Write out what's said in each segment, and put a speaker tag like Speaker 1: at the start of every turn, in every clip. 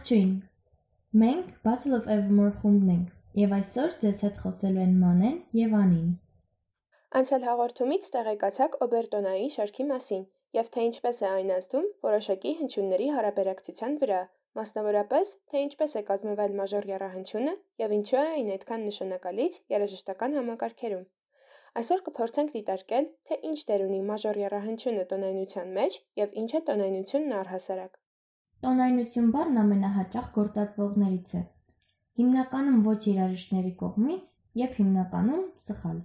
Speaker 1: Ողջույն։ Մենք Battle of Evermore խումբն ենք, եւ այսօր ձեզ հետ խոսելու են Մանեն եւ Անին։
Speaker 2: Անցյալ հաղորդումից տեղեկացաք Օբերտոնայի շարքի մասին եւ թե ինչպես է այն ազդում որոշակի հնչյունների հարաբերակցության վրա, մասնավորապես թե ինչպես է կազմվել մաժոր եռահնչյունը եւ ինչու է այն այդքան նշանակալից երաժշտական համակարգերում։ Այսօր կփորձենք դիտարկել, թե ինչ դեր ունի մաժոր եռահնչյունը տոնայնության մեջ եւ ինչ է տոնայնությունն առհասարակ։
Speaker 1: Տոնայնություն բառն ամենահաճախ գործածվողներից է, հիմնականում ոչ երաժիշտների կողմից և հիմնականում սխալ։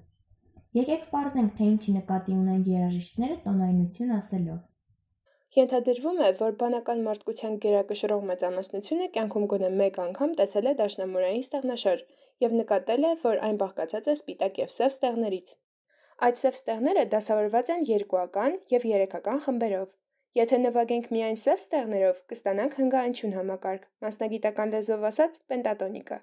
Speaker 1: Եկեք պարզենք, թե ինչի նկատի ունեն երաժիշտները տոնայնություն ասելով։
Speaker 2: Ենթադրվում է, որ բանական մարդկության գերակշռող մեծամասնությունը կյանքում գոնե մեկ անգամ տեսել է դաշնամուրային ստեղնաշար եւ նկատել է, որ այն բաղկացած է սպիտակ եւ սև ստեղներից։ Այդ սև ստեղները դասավորված են երկուական եւ երեքական խմբերով։ Եթե նվագենք միայն սև ստեղներով, կստանանք հնգաանչյուն համակարգ, մասնագիտական լեզվով ասած՝ պենտատոնիկա։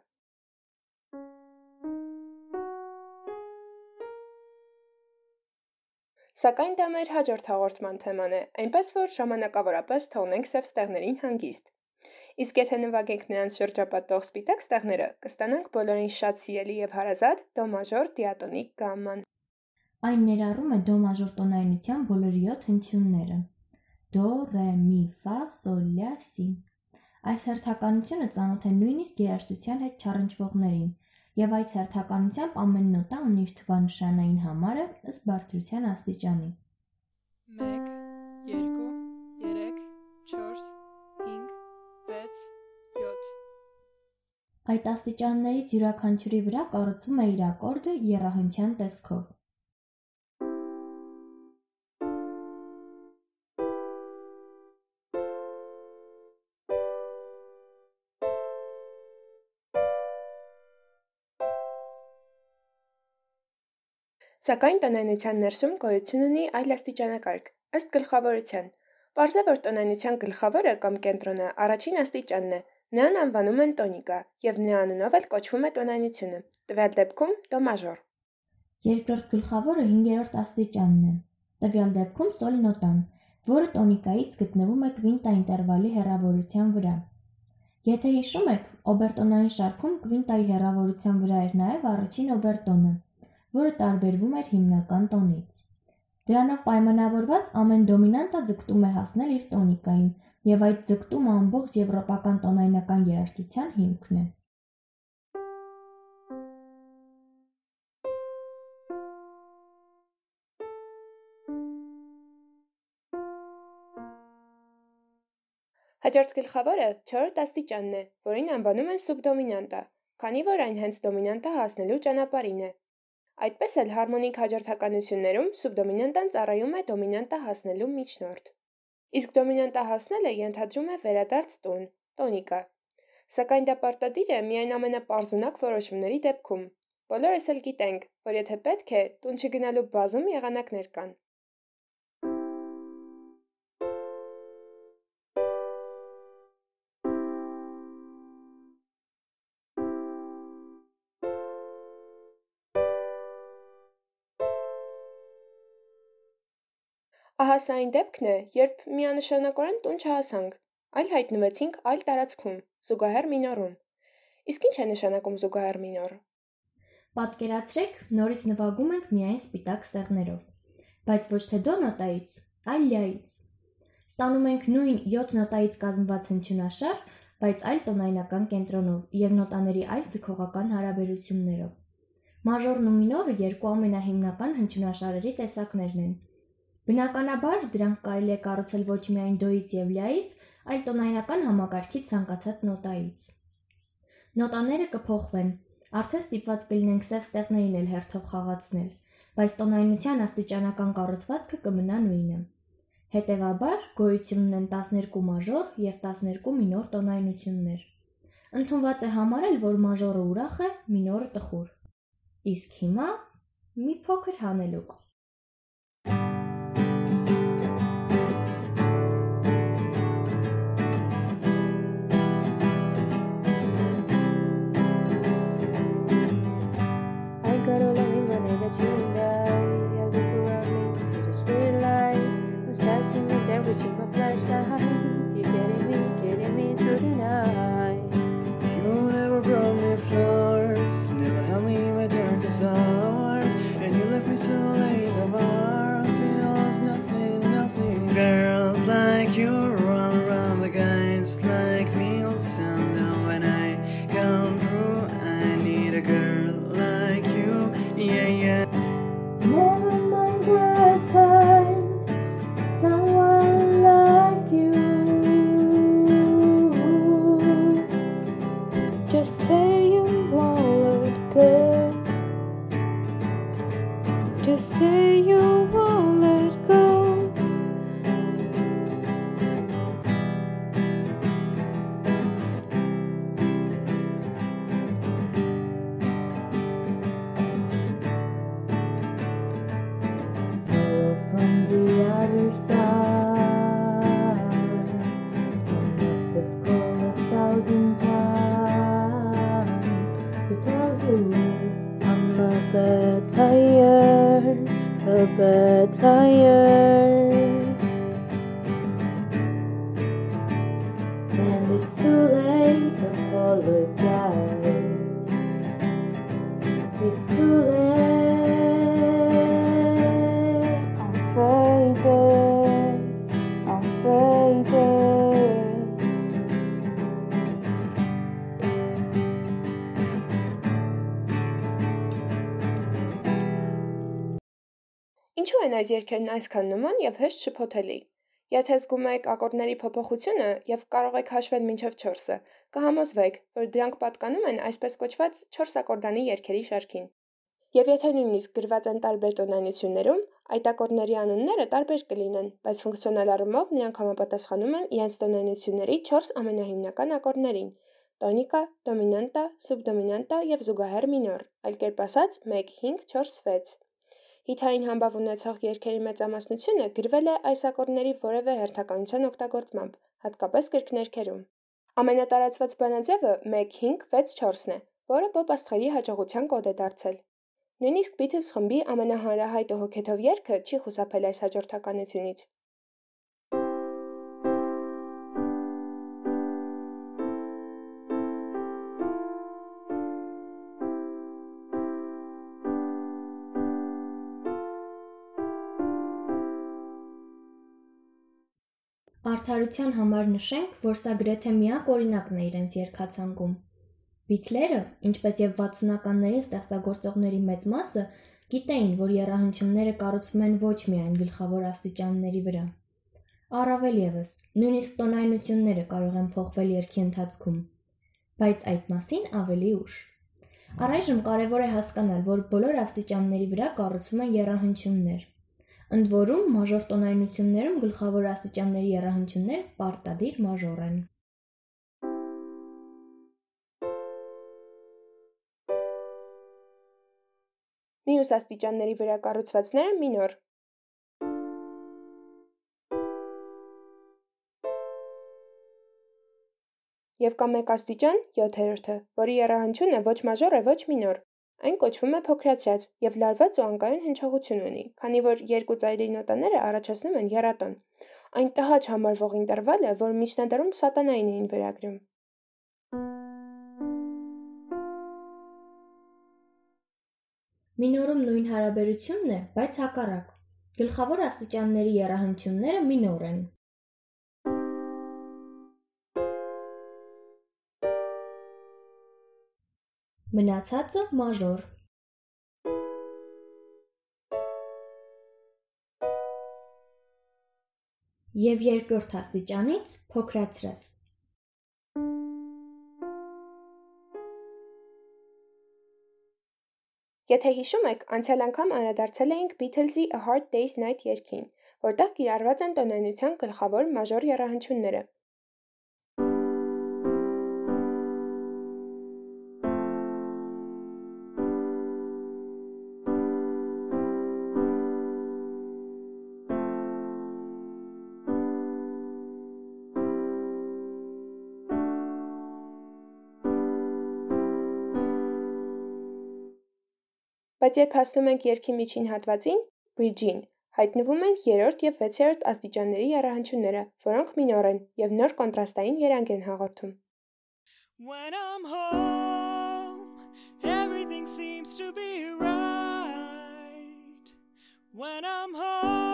Speaker 2: Սակայն դա մեր հաջորդ հաղորդման թեման է, այնպես որ ժամանակավորապես թողնենք սև ստեղներին հանգիստ։ Իսկ եթե նվագենք նրանց շրջապատող սպիտակ ստեղները, կստանանք բոլորին շատ սիրելի եւ հարազատ դո մաժոր դիատոնիկ գամման։
Speaker 1: Այն ներառում է դո մաժոր տոնայնության բոլոր 7 հնչյունները դո, ռե, մի, ֆա, սոլ, լա, սի։ Այս հերթականությունը ծանոթ է նույնիսկ երաժշտության հետ չառընչվողներին, եւ այս հերթականությամբ ամեն նոտա ունի իր թվանշանային համարը ըստ բարձրության աստիճանի։
Speaker 2: 1 2 3 4 5 6 7
Speaker 1: Այդ աստիճաններից յուրաքանչյուրի վրա կառուցվում է իր ակորդը եռահանչյան տեսքով։
Speaker 2: Սակայն տնայնության ներսում գոյություն ունի այլ աստիճանակարգ, ըստ գլխավորության։ Պարզ է, որ տնայնության գլխավորը կամ կենտրոնը առաջին աստիճանն է, նրան անվանում են տոնիկա եւ նրա անունով էլ կոչվում է տոնայնությունը, տվյալ դեպքում դո մաժոր։
Speaker 1: Երկրորդ գլխավորը 5-րդ աստիճանն է, տվյալ դեպքում սոլ նոտան, որը տոնիկայից գտնվում է կվինտա ինտերվալի հեռավորության վրա։ Եթե հիշում եք, օբերտոնային շարքում կվինտայի հեռավորության վրա էր նաև առաջին օբերտոնը, որը տարբերվում էր հիմնական տոնից։ Դրանով պայմանավորված ամեն դոմինանտա ձգտում է հասնել իր տոնիկային, եւ այդ ձգտումը ամբողջ եվրոպական տոնայնական երաժշտության հիմքն է։
Speaker 2: Հաջորդ գլխավորը 4-րդ աստիճանն է, որին անվանում են սուբդոմինանտա, քանի որ այն հենց դոմինանտա հասնելու ճանապարհին է։ Այդպես էլ հարմոնիկ հաջորդականություններում սուբդոմինանտան ծառայում է դոմինանտա հասնելու միջնորդ։ Իսկ դոմինանտա հասնելը ենթադրում է վերադարձ տուն, տոնիկա։ Սակայն դա պարտադիր է միայն ամենապարզունակ որոշումների դեպքում։ Բոլորս էլ գիտենք, որ եթե պետք է, տուն չգնալու բազում եղանակներ կան։ Ահա սա այն դեպքն է, երբ միանշանակորեն տուն չհասանք, այլ հայտնվեցինք այլ տարածքում՝ զուգահեռ մինորում։ Իսկ ինչ է նշանակում զուգահեռ մինորը։
Speaker 1: Պատկերացրեք, նորից նվագում ենք միայն սպիտակ ստեղներով, բայց ոչ թե դո նոտայից, այլ լյայից։ Ստանում ենք նույն 7 նոտայից կազմված հնչյունաշար, բայց այլ տոնայնական կենտրոնով եւ նոտաների այլ ձգողական հարաբերություններով։ Մաժորն ու մինորը երկու ամենահիմնական հնչյունաշարերի տեսակներն են, Բնականաբար դրանք կարելի է կառուցել ոչ միայն դոից եւ լյայից, այլ տոնայնական համակարգի ցանկացած նոտայից։ Նոտաները կփոխվեն, արդեն ստիպված կլինենք սև ստեղներին էլ հերթով խաղացնել, բայց տոնայնության աստիճանական կառուցվածքը կմնա նույնը։ Հետևաբար գոյություն ունեն 12 մաժոր եւ 12 մինոր տոնայնություններ։ Ընդունված է համարել, որ մաժորը ուրախ է, մինորը տխուր։ Իսկ հիմա մի փոքր հանելուկ։ a
Speaker 3: bad liar.
Speaker 2: Են այս երգերն այսքան նման եւ հեշտ շփոթելի։ Եթե զգում եք ակորդների փոփոխությունը եւ կարող եք հաշվել մինչև 4-ը, կհամոզվեք, որ դրանք պատկանում են այսպես կոչված 4 ակորդանի երգերի շարքին։ Եվ եթե նույնիսկ գրված են տարբեր տոնայնություններում, այդ ակորդների անունները տարբեր կլինեն, բայց ֆունկցիոնալ առումով նրանք համապատասխանում են իրենց տոնայնությունների 4 ամենահիմնական ակորդներին՝ տոնիկա, դոմինանտա, սուբդոմինանտա եւ զուգահեռ մինոր, այլ կերպ ասած 1 5 4 6։ Հիթային համբավ ունեցող երգերի մեծամասնությունը գրվել է այս ակորդների որևէ հերթականության օգտագործմամբ, հատկապես կրկներգերում։ Ամենատարածված բանաձևը 1-5-6-4-ն է, որը Բոբ Աստղերի հաջողության կոդ է դարձել։ Նույնիսկ Beatles խմբի ամենահանրահայտ ու հոգեթով երգը չի խուսափել այս հաջորդականությունից։
Speaker 1: Արդարության համար նշենք, որ սա գրեթե միակ օրինակն է իրենց երգացանկում։ Բիթլերը, ինչպես եւ 60-ականներին ստեղծագործողների մեծ մասը, գիտեին, որ երահանջումները կառուցվում են ոչ միայն գլխավոր աստիճանների վրա։ Առավել եւս, նույնիսկ տոնայնությունները կարող են փոխվել երգի ընթացքում, բայց այդ մասին ավելի ուշ։ Առայժմ կարևոր է հասկանալ, որ բոլոր աստիճանների վրա կառուցվում են երահանջումներ։ Ընդ որում, մաժոր տոնայնություններում գլխավոր աստիճանների երահանջումները պարտադիր մաժոր են։
Speaker 2: Մյուս աստիճանների վրա կառուցվածները մինոր։ Եվ կա մեկ աստիճան, 7-րդը, որի եռահանջունը ոչ մաժոր է, ոչ մինոր։ Այն կոչվում է փոքրացած եւ լարված ու անկայուն հնչողություն ունի, քանի որ երկու ծայրի նոտաները առաջացնում են եռատոն։ Այն տհաճ համարվող ինտերվալ է, որ միջնադարում սատանային էին վերագրում։
Speaker 1: Մինորում նույն հարաբերությունն է, բայց հակառակ։ Գլխավոր աստիճանների եռահանջումները մինոր են։ Մնացածը մաժոր։ Եվ երկրորդ աստիճանից փոքրացրած։
Speaker 2: Եթե հիշում եք, անցյալ անգամ անդրադարձել էինք Beatles-ի A Hard Day's Night երգին, որտեղ կիրառված են տոնայնության գլխավոր մաժոր եռահանջումները։ Բայց երբ հասնում ենք երգի միջին հատվածին՝ բրիջին, հայտնվում են երրորդ եւ վեցերորդ աստիճանների եռահանջումները, որոնք մինոր են եւ նոր կոնտրաստային երանգ են հաղորդում։
Speaker 4: When I'm home, everything seems to be right. When I'm home,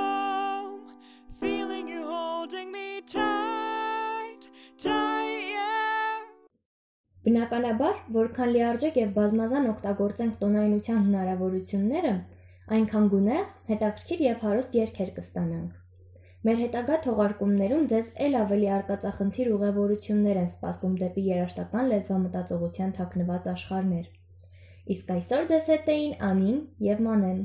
Speaker 1: Բնականաբար, որքան լիարժեք եւ բազմազան օգտագործենք տոնայնության հնարավորությունները, այնքան գունեղ, հետաքրքիր եւ հարուստ երգեր կստանանք։ Մեր հետագա թողարկումներում ձեզ ել ավելի արկածախնդիր ուղևորություններ են սպասվում դեպի երաժշտական լեզվամտածողության թաքնված աշխարհներ։ Իսկ այսօր ձեզ հետ էին Անին եւ Մանեն։